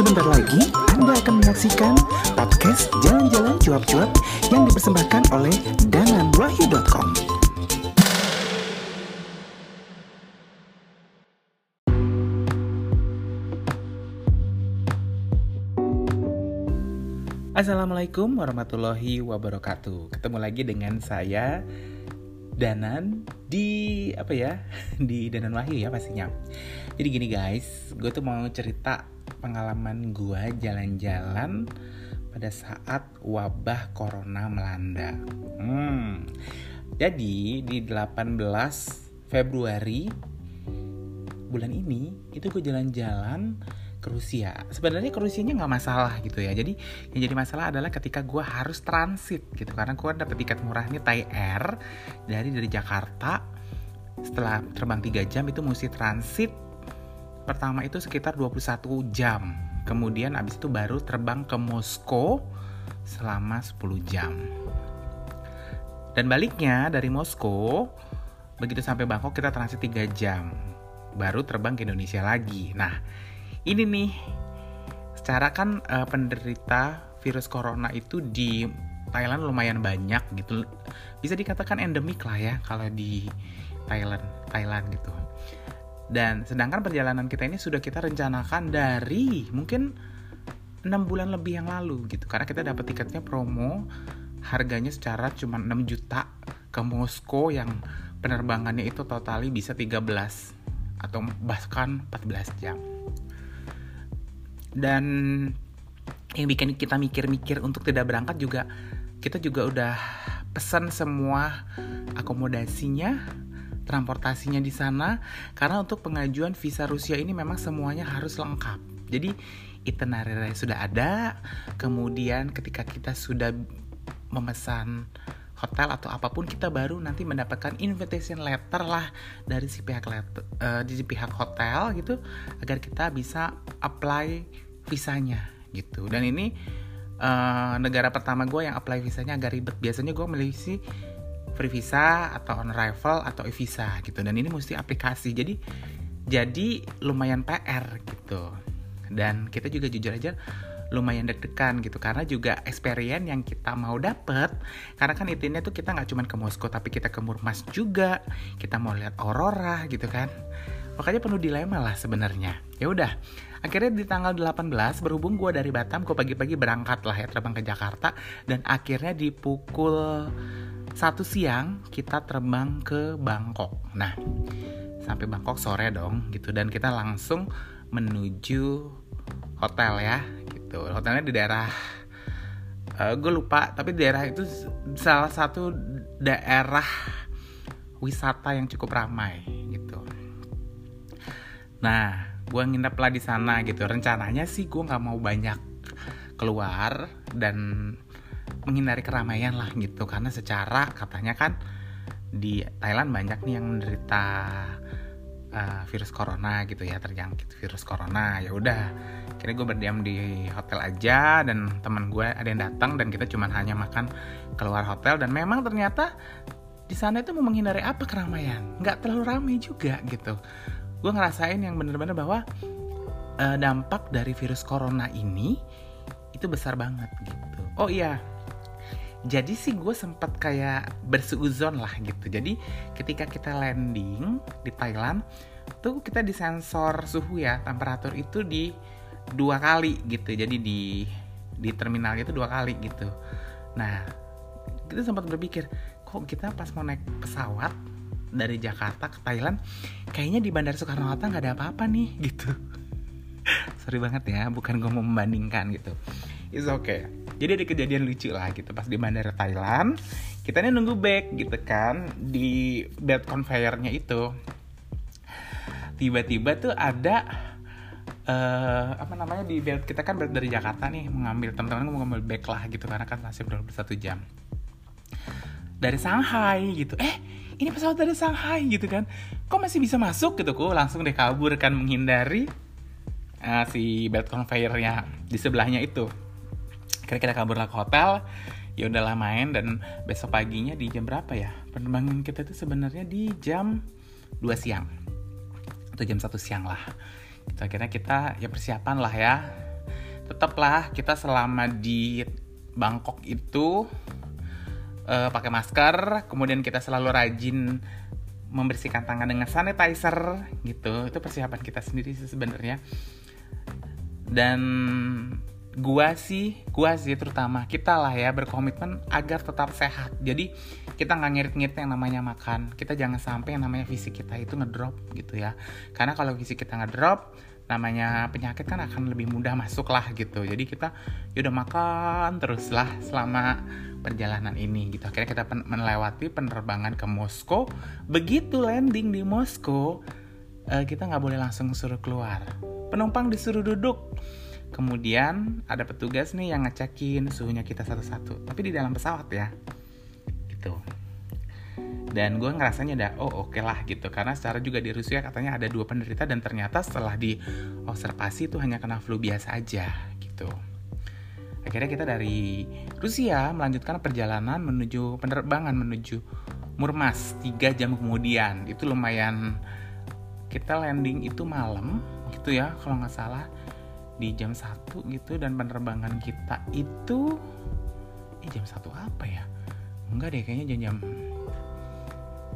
Sebentar lagi Anda akan menyaksikan podcast Jalan-Jalan Cuap-Cuap yang dipersembahkan oleh dananwahyu.com. Assalamualaikum warahmatullahi wabarakatuh. Ketemu lagi dengan saya Danan di apa ya? Di Danan Wahyu ya pastinya. Jadi gini guys, gue tuh mau cerita pengalaman gue jalan-jalan pada saat wabah corona melanda. Hmm. Jadi di 18 Februari bulan ini itu gue jalan-jalan ke Rusia. Sebenarnya ke Rusianya nggak masalah gitu ya. Jadi yang jadi masalah adalah ketika gue harus transit gitu karena gue dapet tiket murahnya Thai Air dari dari Jakarta. Setelah terbang 3 jam itu mesti transit pertama itu sekitar 21 jam. Kemudian abis itu baru terbang ke Moskow selama 10 jam. Dan baliknya dari Moskow begitu sampai Bangkok kita transit 3 jam. Baru terbang ke Indonesia lagi. Nah, ini nih secara kan uh, penderita virus corona itu di Thailand lumayan banyak gitu. Bisa dikatakan endemik lah ya kalau di Thailand Thailand gitu. Dan sedangkan perjalanan kita ini sudah kita rencanakan dari mungkin enam bulan lebih yang lalu gitu. Karena kita dapat tiketnya promo harganya secara cuma 6 juta ke Moskow yang penerbangannya itu totali bisa 13 atau bahkan 14 jam. Dan yang bikin kita mikir-mikir untuk tidak berangkat juga kita juga udah pesan semua akomodasinya transportasinya di sana karena untuk pengajuan visa Rusia ini memang semuanya harus lengkap. Jadi itinerary sudah ada kemudian ketika kita sudah memesan hotel atau apa pun kita baru nanti mendapatkan invitation letter lah dari si pihak letter, uh, di pihak hotel gitu agar kita bisa apply visanya gitu. Dan ini uh, negara pertama gue yang apply visanya agak ribet. Biasanya gue melisi free visa atau on arrival atau e visa gitu. Dan ini mesti aplikasi. Jadi jadi lumayan PR gitu. Dan kita juga jujur aja lumayan deg-degan gitu. Karena juga experience yang kita mau dapet karena kan intinya tuh kita nggak cuma ke Moskow tapi kita ke Murmansk juga. Kita mau lihat aurora gitu kan. Makanya penuh dilema lah sebenarnya. Ya udah akhirnya di tanggal 18 berhubung gue dari Batam gue pagi-pagi berangkat lah ya terbang ke Jakarta. Dan akhirnya di pukul satu siang kita terbang ke Bangkok. Nah sampai Bangkok sore dong gitu. Dan kita langsung menuju hotel ya gitu. Hotelnya di daerah uh, gue lupa tapi daerah itu salah satu daerah wisata yang cukup ramai gitu. Nah gue nginep lah di sana gitu. Rencananya sih gue nggak mau banyak keluar dan menghindari keramaian lah gitu. Karena secara katanya kan di Thailand banyak nih yang menderita uh, virus corona gitu ya terjangkit virus corona ya udah. Kira gue berdiam di hotel aja dan teman gue ada yang datang dan kita cuma hanya makan keluar hotel dan memang ternyata di sana itu mau menghindari apa keramaian. Nggak terlalu ramai juga gitu. Gue ngerasain yang bener-bener bahwa uh, dampak dari virus corona ini itu besar banget gitu. Oh iya jadi sih gue sempet kayak berseuzon lah gitu. Jadi ketika kita landing di Thailand tuh kita disensor suhu ya temperatur itu di dua kali gitu. Jadi di di terminal itu dua kali gitu. Nah kita sempat berpikir kok kita pas mau naik pesawat dari Jakarta ke Thailand kayaknya di Bandara Soekarno Hatta nggak ada apa-apa nih? Gitu. Sorry banget ya bukan gue mau membandingkan gitu it's okay. Jadi ada kejadian lucu lah gitu. Pas di bandara Thailand kita nih nunggu bag gitu kan di belt conveyornya itu. Tiba-tiba tuh ada uh, apa namanya di belt kita kan belt dari Jakarta nih mengambil teman-teman mau ngambil bag lah gitu karena kan masih berapa satu jam. Dari Shanghai gitu. Eh ini pesawat dari Shanghai gitu kan. Kok masih bisa masuk gitu? Kok langsung deh kabur kan menghindari uh, si belt conveyornya di sebelahnya itu akhirnya kita kabur lah ke hotel ya udahlah main dan besok paginya di jam berapa ya penerbangan kita itu sebenarnya di jam 2 siang atau jam 1 siang lah gitu akhirnya kita ya persiapan lah ya tetaplah kita selama di Bangkok itu uh, pakai masker, kemudian kita selalu rajin membersihkan tangan dengan sanitizer gitu. Itu persiapan kita sendiri sih sebenarnya. Dan gua sih, gua sih terutama kita lah ya berkomitmen agar tetap sehat. Jadi kita nggak ngirit-ngirit yang namanya makan. Kita jangan sampai yang namanya fisik kita itu ngedrop gitu ya. Karena kalau fisik kita ngedrop, namanya penyakit kan akan lebih mudah masuk lah gitu jadi kita yaudah makan teruslah selama perjalanan ini gitu akhirnya kita pen melewati penerbangan ke Moskow begitu landing di Moskow uh, kita nggak boleh langsung suruh keluar penumpang disuruh duduk kemudian ada petugas nih yang ngecekin suhunya kita satu-satu tapi di dalam pesawat ya. Gitu. Dan gue ngerasanya udah oh oke okay lah gitu. Karena secara juga di Rusia katanya ada dua penderita dan ternyata setelah di observasi itu hanya kena flu biasa aja gitu. Akhirnya kita dari Rusia melanjutkan perjalanan menuju penerbangan menuju Murmas tiga jam kemudian. Itu lumayan kita landing itu malam gitu ya kalau nggak salah di jam satu gitu dan penerbangan kita itu eh jam satu apa ya? Enggak deh kayaknya jam-jam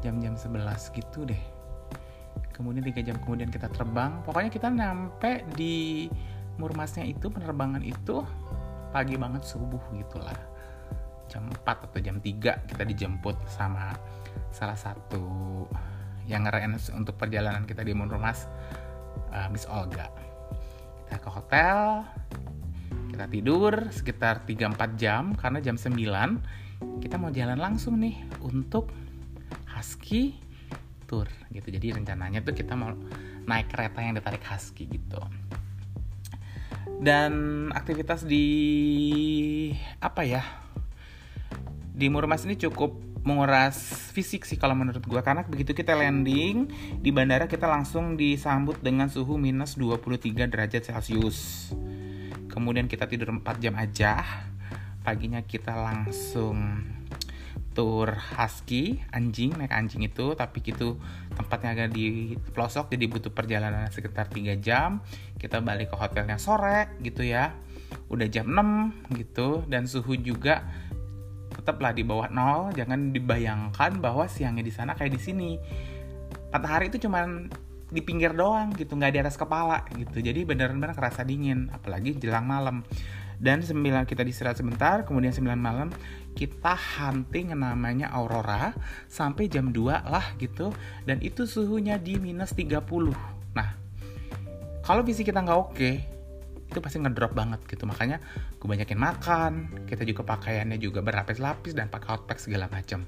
jam-jam 11 gitu deh. Kemudian tiga jam kemudian kita terbang. Pokoknya kita nyampe di Murmasnya itu penerbangan itu pagi banget subuh gitulah. Jam 4 atau jam 3 kita dijemput sama salah satu yang ngeren untuk perjalanan kita di Murmas uh, Miss Olga kita ke hotel kita tidur sekitar 3-4 jam karena jam 9 kita mau jalan langsung nih untuk Husky Tour gitu. Jadi rencananya tuh kita mau naik kereta yang ditarik Husky gitu. Dan aktivitas di apa ya? Di Murmas ini cukup menguras fisik sih kalau menurut gue karena begitu kita landing di bandara kita langsung disambut dengan suhu minus 23 derajat celcius. Kemudian kita tidur 4 jam aja. Paginya kita langsung tour husky anjing naik anjing itu. Tapi gitu tempatnya agak di pelosok jadi butuh perjalanan sekitar 3 jam. Kita balik ke hotelnya sore gitu ya. Udah jam 6 gitu dan suhu juga tetaplah di bawah nol jangan dibayangkan bahwa siangnya di sana kayak di sini. Matahari itu cuman di pinggir doang gitu nggak di atas kepala gitu. Jadi bener-bener kerasa dingin apalagi jelang malam. Dan 9 kita diserat sebentar kemudian 9 malam kita hunting namanya aurora sampai jam 2 lah gitu. Dan itu suhunya di minus 30 nah kalau visi kita nggak oke itu pasti ngedrop banget gitu. Makanya gue banyakin makan kita juga pakaiannya juga berlapis-lapis dan pakai hotpack segala macam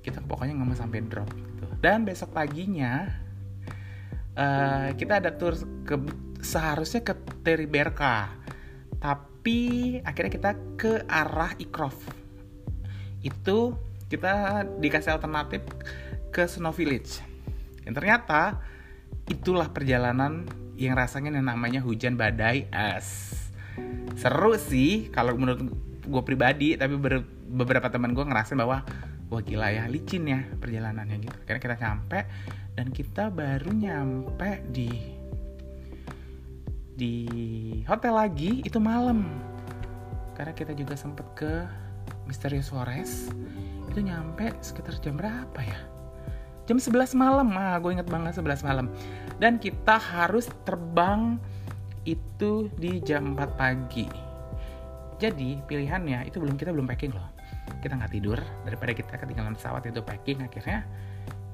kita pokoknya nggak mau sampai drop gitu. Dan besok paginya uh, kita ada tour ke seharusnya ke Teriberka. Tapi akhirnya kita ke arah Ikrof. Itu kita dikasih alternatif ke Snow Village. Dan ternyata itulah perjalanan yang rasanya yang namanya hujan badai es. Seru sih kalau menurut gue pribadi tapi ber, beberapa teman gue ngerasain bahwa wah gila ya licin ya perjalanannya gitu. Karena kita nyampe dan kita baru nyampe di di hotel lagi itu malam. Karena kita juga sempet ke Misterius Forest. Itu nyampe sekitar jam berapa ya jam 11 malam. Ah gue inget banget 11 malam. Dan kita harus terbang itu di jam 4 pagi. Jadi pilihannya itu belum kita belum packing loh. Kita nggak tidur daripada kita ketinggalan pesawat itu packing akhirnya.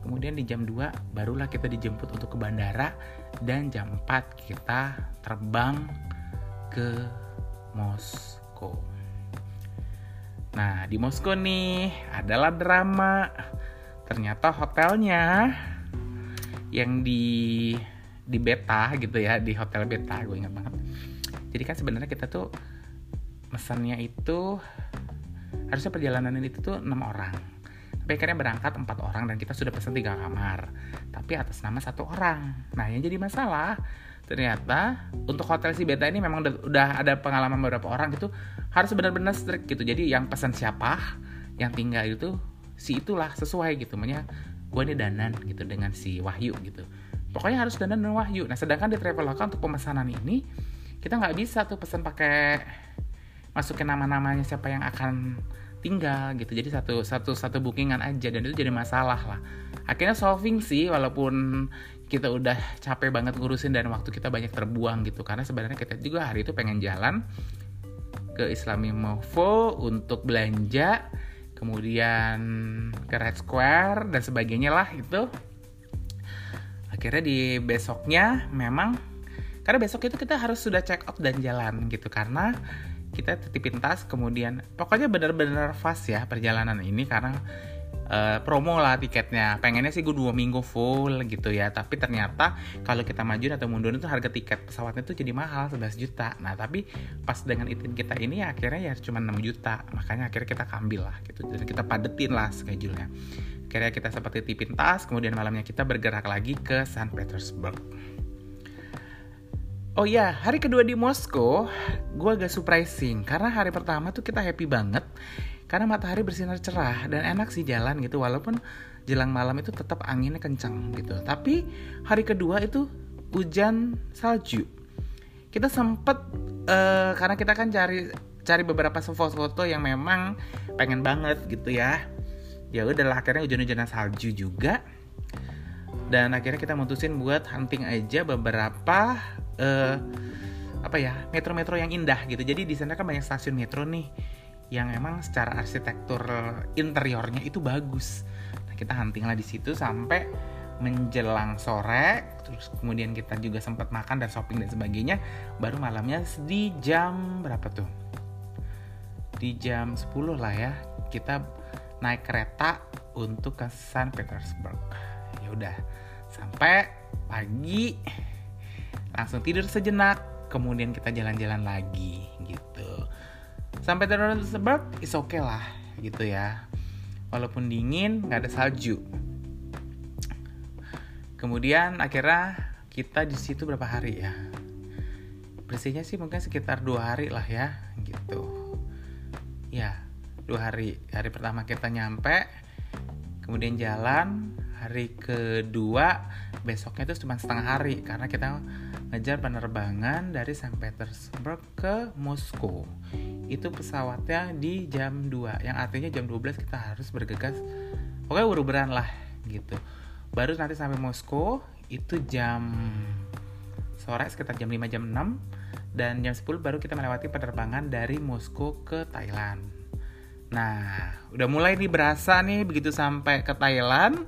Kemudian di jam 2 barulah kita dijemput untuk ke bandara. Dan jam 4 kita terbang ke Moskow. Nah di Moskow nih adalah drama ternyata hotelnya yang di di beta gitu ya di hotel beta gue ingat banget. Jadi kan sebenarnya kita tuh mesannya itu harusnya perjalanan ini tuh enam orang. Tapi akhirnya berangkat empat orang dan kita sudah pesan tiga kamar tapi atas nama satu orang. Nah yang jadi masalah ternyata untuk hotel si beta ini memang udah ada pengalaman beberapa orang gitu harus benar-benar strict gitu. Jadi yang pesan siapa yang tinggal itu si itulah sesuai gitu. Makanya gue ini danan gitu dengan si Wahyu gitu. Pokoknya harus danan dan Wahyu. Nah sedangkan di Traveloka untuk pemesanan ini kita nggak bisa tuh pesan pakai masukin nama-namanya siapa yang akan tinggal gitu. Jadi satu satu satu bookingan aja. Dan itu jadi masalah lah. Akhirnya solving sih walaupun kita udah capek banget ngurusin dan waktu kita banyak terbuang gitu. Karena sebenarnya kita juga hari itu pengen jalan ke Islami Movo untuk belanja kemudian ke Red Square dan sebagainya lah itu akhirnya di besoknya memang karena besok itu kita harus sudah check out dan jalan gitu. Karena kita titipin tas kemudian pokoknya benar-benar fast ya perjalanan ini karena uh, promo lah tiketnya. Pengennya sih gue dua minggu full gitu ya. Tapi ternyata kalau kita maju atau mundur itu harga tiket pesawatnya tuh jadi mahal 11 juta. Nah tapi pas dengan itin kita ini ya akhirnya ya cuma 6 juta. Makanya akhirnya kita kambil lah gitu. Jadi kita padetin lah schedule-nya. Akhirnya kita seperti tipin tas kemudian malamnya kita bergerak lagi ke San Petersburg. Oh iya, hari kedua di Moskow, gue agak surprising. Karena hari pertama tuh kita happy banget karena matahari bersinar cerah dan enak sih jalan gitu walaupun jelang malam itu tetap anginnya kencang gitu. Tapi hari kedua itu hujan salju. Kita sempet uh, karena kita kan cari cari beberapa foto-foto yang memang pengen banget gitu ya. Ya udahlah akhirnya hujan-hujanan salju juga dan akhirnya kita mutusin buat hunting aja beberapa uh, apa ya metro-metro yang indah gitu jadi di sana kan banyak stasiun metro nih yang emang secara arsitektur interiornya itu bagus. Nah kita hunting lah di situ sampai menjelang sore terus kemudian kita juga sempat makan dan shopping dan sebagainya baru malamnya di jam berapa tuh? Di jam 10 lah ya kita naik kereta untuk ke San Petersburg. Ya udah sampai pagi langsung tidur sejenak kemudian kita jalan-jalan lagi gitu sampai tersebut is oke okay lah gitu ya. Walaupun dingin nggak ada salju. Kemudian akhirnya kita di situ berapa hari ya? Bersihnya sih mungkin sekitar dua hari lah ya gitu. Ya dua hari. Hari pertama kita nyampe kemudian jalan. Hari kedua besoknya itu cuma setengah hari karena kita ngejar penerbangan dari St. Petersburg ke Moskow. Itu pesawatnya di jam 2 yang artinya jam 12 kita harus bergegas. Pokoknya uruberan lah gitu. Baru nanti sampai Moskow itu jam sore sekitar jam 5 jam 6 dan jam 10 baru kita melewati penerbangan dari Moskow ke Thailand. Nah udah mulai nih berasa nih begitu sampai ke Thailand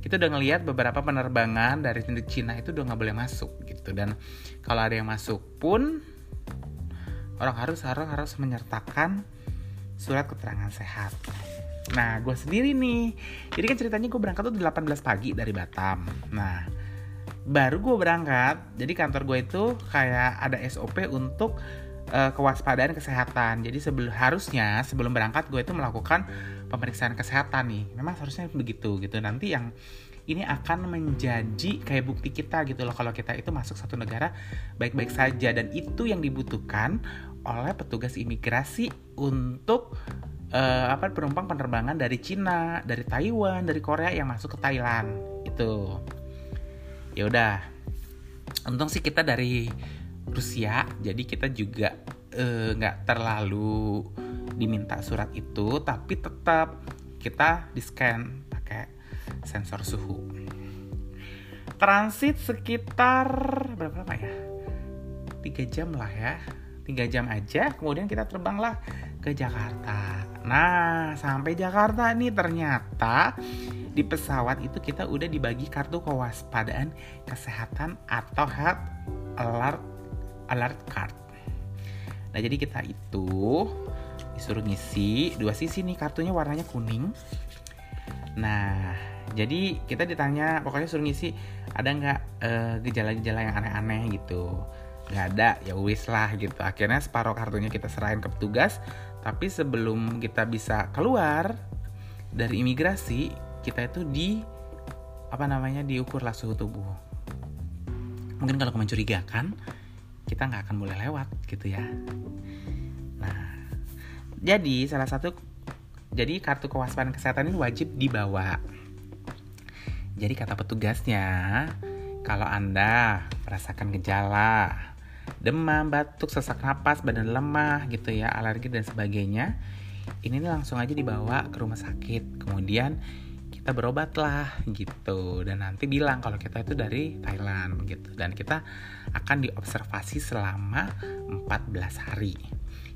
kita udah ngelihat beberapa penerbangan dari Cina itu udah nggak boleh masuk gitu dan kalau ada yang masuk pun orang harus harus harus menyertakan surat keterangan sehat. Nah, gue sendiri nih. Jadi kan ceritanya gue berangkat tuh 18 pagi dari Batam. Nah, baru gue berangkat. Jadi kantor gue itu kayak ada SOP untuk uh, kewaspadaan kesehatan. Jadi sebelum harusnya sebelum berangkat gue itu melakukan pemeriksaan kesehatan nih. Memang harusnya begitu gitu. Nanti yang ini akan menjadi kayak bukti kita gitu loh kalau kita itu masuk satu negara baik-baik saja dan itu yang dibutuhkan oleh petugas imigrasi untuk uh, apa penumpang penerbangan dari Cina, dari Taiwan, dari Korea yang masuk ke Thailand itu. Ya udah. Untung sih kita dari Rusia jadi kita juga eh, nggak terlalu diminta surat itu tapi tetap kita di scan pakai sensor suhu. Transit sekitar berapa lama ya? Tiga jam lah ya. Tiga jam aja kemudian kita terbanglah ke Jakarta. Nah sampai Jakarta nih ternyata di pesawat itu kita udah dibagi kartu kewaspadaan kesehatan atau health alert alert card. Nah jadi kita itu disuruh ngisi dua sisi nih kartunya warnanya kuning. Nah jadi kita ditanya pokoknya suruh ngisi ada nggak uh, gejala-gejala yang aneh-aneh gitu. Nggak ada ya wis lah gitu. Akhirnya separuh kartunya kita serahin ke petugas. Tapi sebelum kita bisa keluar dari imigrasi kita itu di apa namanya diukurlah suhu tubuh. Mungkin kalau mencurigakan kita nggak akan boleh lewat gitu ya. Nah, jadi salah satu jadi kartu kewaspadaan kesehatan ini wajib dibawa. Jadi kata petugasnya, kalau Anda merasakan gejala demam, batuk, sesak napas, badan lemah gitu ya, alergi dan sebagainya, ini langsung aja dibawa ke rumah sakit. Kemudian kita berobat lah gitu dan nanti bilang kalau kita itu dari Thailand gitu dan kita akan diobservasi selama 14 hari.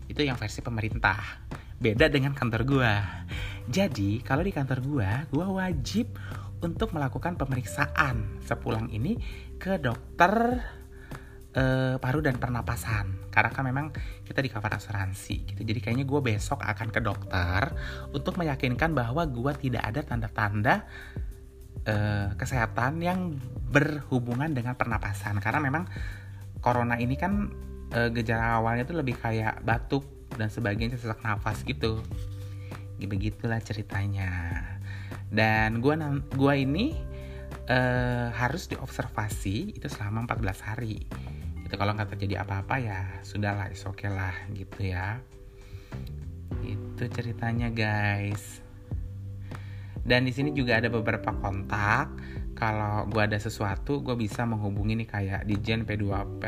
Itu yang versi pemerintah. Beda dengan kantor gua. Jadi, kalau di kantor gua, gua wajib untuk melakukan pemeriksaan sepulang ini ke dokter uh, paru dan pernapasan karena kan memang kita di cover asuransi gitu. Jadi kayaknya gue besok akan ke dokter untuk meyakinkan bahwa gue tidak ada tanda-tanda uh, kesehatan yang berhubungan dengan pernapasan. Karena memang corona ini kan uh, gejala awalnya tuh lebih kayak batuk dan sebagainya sesak nafas gitu. Begitulah ceritanya. Dan gue gua ini uh, harus diobservasi itu selama 14 hari gitu. Kalau nggak terjadi apa-apa ya sudahlah is oke okay lah gitu ya. Itu ceritanya guys. Dan di sini juga ada beberapa kontak. Kalau gue ada sesuatu gue bisa menghubungi nih kayak di Jen P2P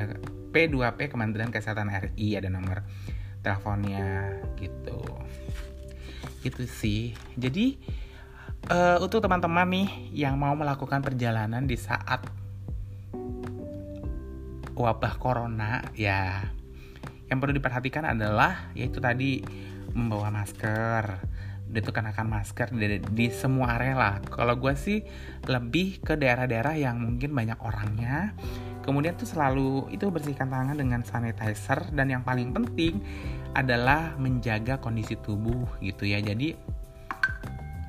P2P Kementerian Kesehatan RI ada nomor teleponnya gitu. Gitu sih. Jadi uh, untuk teman-teman nih yang mau melakukan perjalanan di saat wabah corona ya yang perlu diperhatikan adalah yaitu tadi membawa masker. Itu kenakan masker di, di semua area lah. Kalau gue sih lebih ke daerah-daerah yang mungkin banyak orangnya. Kemudian tuh selalu itu bersihkan tangan dengan sanitizer dan yang paling penting adalah menjaga kondisi tubuh gitu ya. Jadi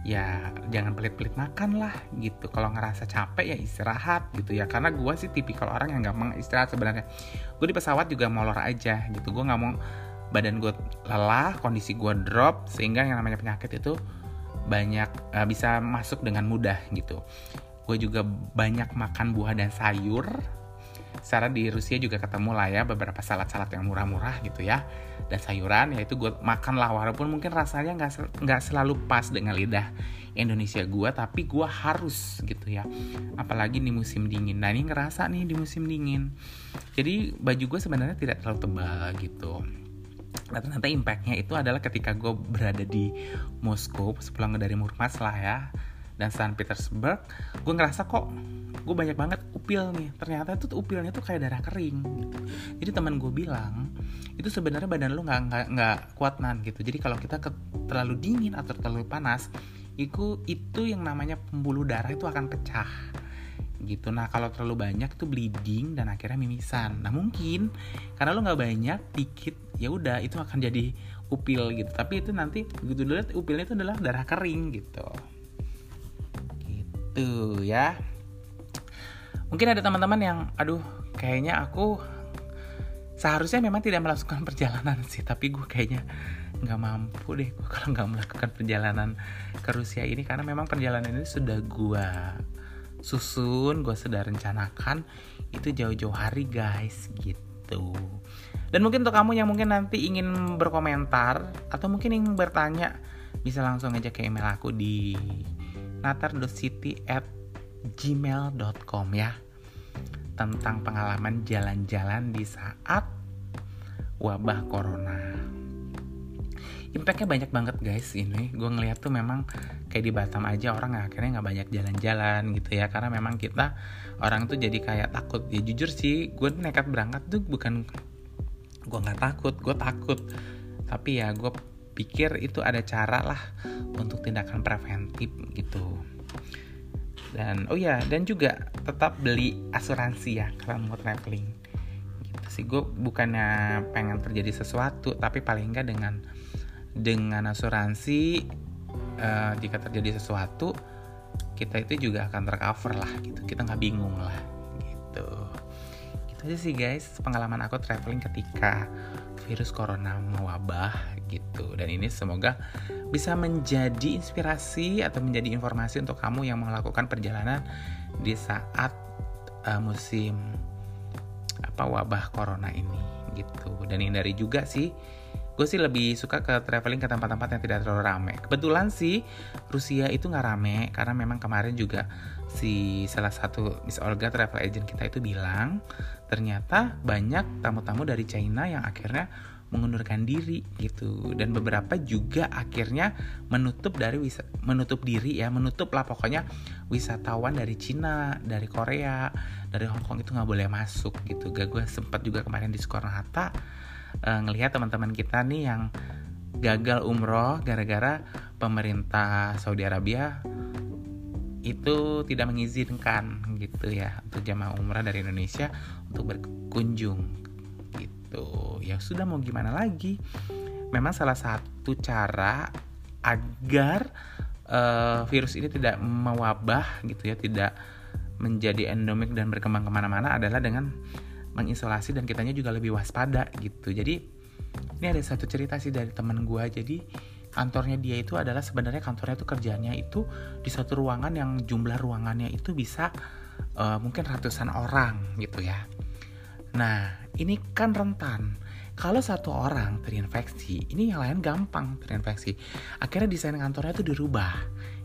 ya jangan pelit-pelit makan lah gitu. Kalau ngerasa capek ya istirahat gitu ya. Karena gue sih tipikal orang yang gampang istirahat sebenarnya. Gue di pesawat juga molor aja gitu. Gue nggak mau badan gue lelah kondisi gue drop sehingga yang namanya penyakit itu banyak uh, bisa masuk dengan mudah gitu. Gue juga banyak makan buah dan sayur secara di Rusia juga ketemu lah ya beberapa salad-salad yang murah-murah gitu ya. Dan sayuran yaitu gue makan lah walaupun mungkin rasanya nggak nggak selalu pas dengan lidah Indonesia gue tapi gue harus gitu ya. Apalagi di musim dingin. Nah ini ngerasa nih di musim dingin. Jadi baju gue sebenarnya tidak terlalu tebal gitu. Nah ternyata impactnya itu adalah ketika gue berada di Moskow sepulang dari Murmansk lah ya dan Saint Petersburg gue ngerasa kok gue banyak banget upil nih. Ternyata tuh upilnya tuh kayak darah kering gitu. jadi teman gue bilang itu sebenarnya badan lu nggak nggak nggak kuat nan gitu. Jadi kalau kita ke, terlalu dingin atau terlalu panas itu itu yang namanya pembuluh darah itu akan pecah gitu. Nah kalau terlalu banyak itu bleeding dan akhirnya mimisan. Nah mungkin karena lu nggak banyak dikit ya udah itu akan jadi upil gitu. Tapi itu nanti begitu dilihat upilnya itu adalah darah kering gitu. Gitu ya mungkin ada teman-teman yang aduh kayaknya aku seharusnya memang tidak melakukan perjalanan sih tapi gue kayaknya nggak mampu deh gue kalau nggak melakukan perjalanan ke Rusia ini karena memang perjalanan ini sudah gue susun gue sudah rencanakan itu jauh-jauh hari guys gitu. Dan mungkin untuk kamu yang mungkin nanti ingin berkomentar atau mungkin ingin bertanya bisa langsung aja ke email aku di natar.city at gmail.com ya. Tentang pengalaman jalan-jalan di saat wabah corona. Impactnya banyak banget guys. Ini gue ngeliat tuh memang kayak di Batam aja orang akhirnya nggak banyak jalan-jalan gitu ya. Karena memang kita orang tuh jadi kayak takut. Ya jujur sih gue nekat berangkat tuh bukan gue nggak takut gue takut. Tapi ya gue pikir itu ada cara lah untuk tindakan preventif gitu dan oh ya dan juga tetap beli asuransi ya kalau mau traveling. Gitu sih gue bukannya pengen terjadi sesuatu tapi paling enggak dengan dengan asuransi uh, jika terjadi sesuatu kita itu juga akan tercover lah gitu. Kita nggak bingung lah gitu aja sih guys pengalaman aku traveling ketika virus corona mewabah gitu. Dan ini semoga bisa menjadi inspirasi atau menjadi informasi untuk kamu yang melakukan perjalanan di saat uh, musim apa wabah corona ini gitu. Dan hindari juga sih gue sih lebih suka ke traveling ke tempat-tempat yang tidak terlalu rame. Kebetulan sih Rusia itu nggak rame karena memang kemarin juga si salah satu Miss Olga travel agent kita itu bilang ternyata banyak tamu-tamu dari China yang akhirnya mengundurkan diri gitu dan beberapa juga akhirnya menutup dari wisa menutup diri ya menutup lah pokoknya wisatawan dari Cina dari Korea dari Hong Kong itu nggak boleh masuk gitu gak gue sempat juga kemarin di Soekarno uh, ngelihat teman-teman kita nih yang gagal umroh gara-gara pemerintah Saudi Arabia itu tidak mengizinkan gitu ya untuk jamaah umrah dari Indonesia untuk berkunjung gitu. Ya sudah mau gimana lagi? Memang salah satu cara agar uh, virus ini tidak mewabah gitu ya tidak menjadi endemik dan berkembang ke mana-mana adalah dengan mengisolasi dan kitanya juga lebih waspada gitu jadi ini ada satu cerita sih dari teman gue jadi kantornya dia itu adalah sebenarnya kantornya itu kerjanya itu di suatu ruangan yang jumlah ruangannya itu bisa uh, mungkin ratusan orang gitu ya nah ini kan rentan kalau satu orang terinfeksi, ini yang lain gampang terinfeksi. Akhirnya desain kantornya itu dirubah,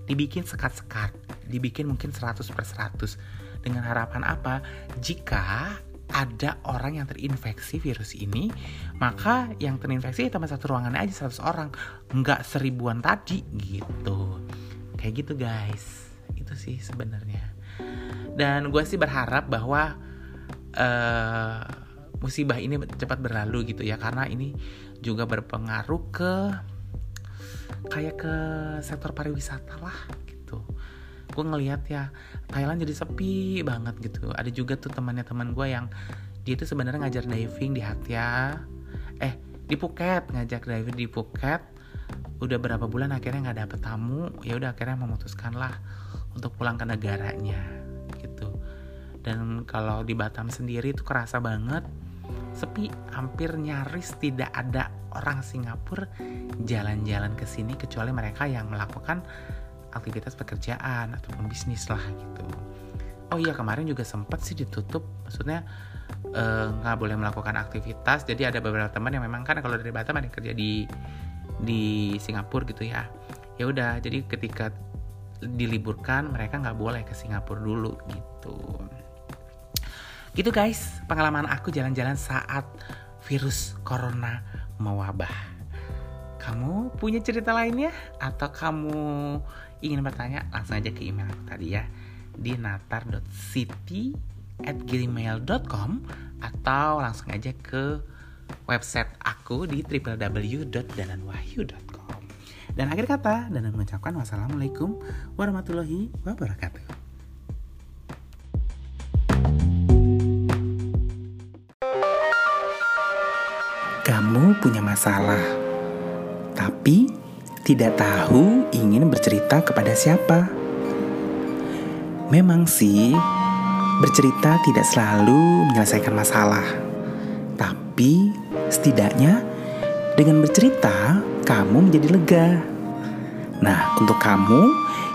dibikin sekat-sekat, dibikin mungkin 100 per 100. Dengan harapan apa? Jika ada orang yang terinfeksi virus ini, maka yang terinfeksi cuma satu ruangan aja 100 orang, nggak seribuan tadi gitu. Kayak gitu guys, itu sih sebenarnya. Dan gue sih berharap bahwa uh, musibah ini cepat berlalu gitu ya, karena ini juga berpengaruh ke kayak ke sektor pariwisata lah gue ngelihat ya Thailand jadi sepi banget gitu. Ada juga tuh temannya teman gue yang dia itu sebenarnya ngajar diving di Hatia eh di Phuket ngajak diving di Phuket. Udah berapa bulan akhirnya nggak dapet tamu. Ya udah akhirnya memutuskan lah untuk pulang ke negaranya gitu. Dan kalau di Batam sendiri itu kerasa banget sepi hampir nyaris tidak ada orang Singapura jalan-jalan ke sini kecuali mereka yang melakukan aktivitas pekerjaan ataupun bisnis lah gitu. Oh iya kemarin juga sempat sih ditutup. Maksudnya eh, nggak uh, boleh melakukan aktivitas. Jadi ada beberapa teman yang memang kan kalau dari Batam ada yang kerja di di Singapura gitu ya. Ya udah jadi ketika diliburkan mereka nggak boleh ke Singapura dulu gitu. Gitu guys pengalaman aku jalan-jalan saat virus corona mewabah. Kamu punya cerita lainnya? Atau kamu ingin bertanya langsung aja ke email aku tadi ya. di natar.city at gmail.com atau langsung aja ke website aku di www.dananwahyu.com dan akhir kata dan mengucapkan wassalamualaikum warahmatullahi wabarakatuh. Kamu punya masalah tapi tidak tahu ingin bercerita kepada siapa. Memang sih, bercerita tidak selalu menyelesaikan masalah, tapi setidaknya dengan bercerita kamu menjadi lega. Nah, untuk kamu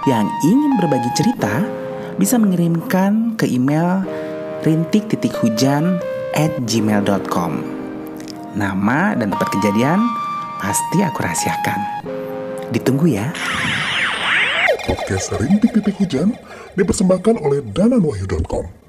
yang ingin berbagi cerita, bisa mengirimkan ke email rintik titik hujan at gmail.com. Nama dan tempat kejadian Pasti aku rahasiakan. Ditunggu ya. Podcast Rintik Titik Hujan dipersembahkan oleh dananwahyu.com.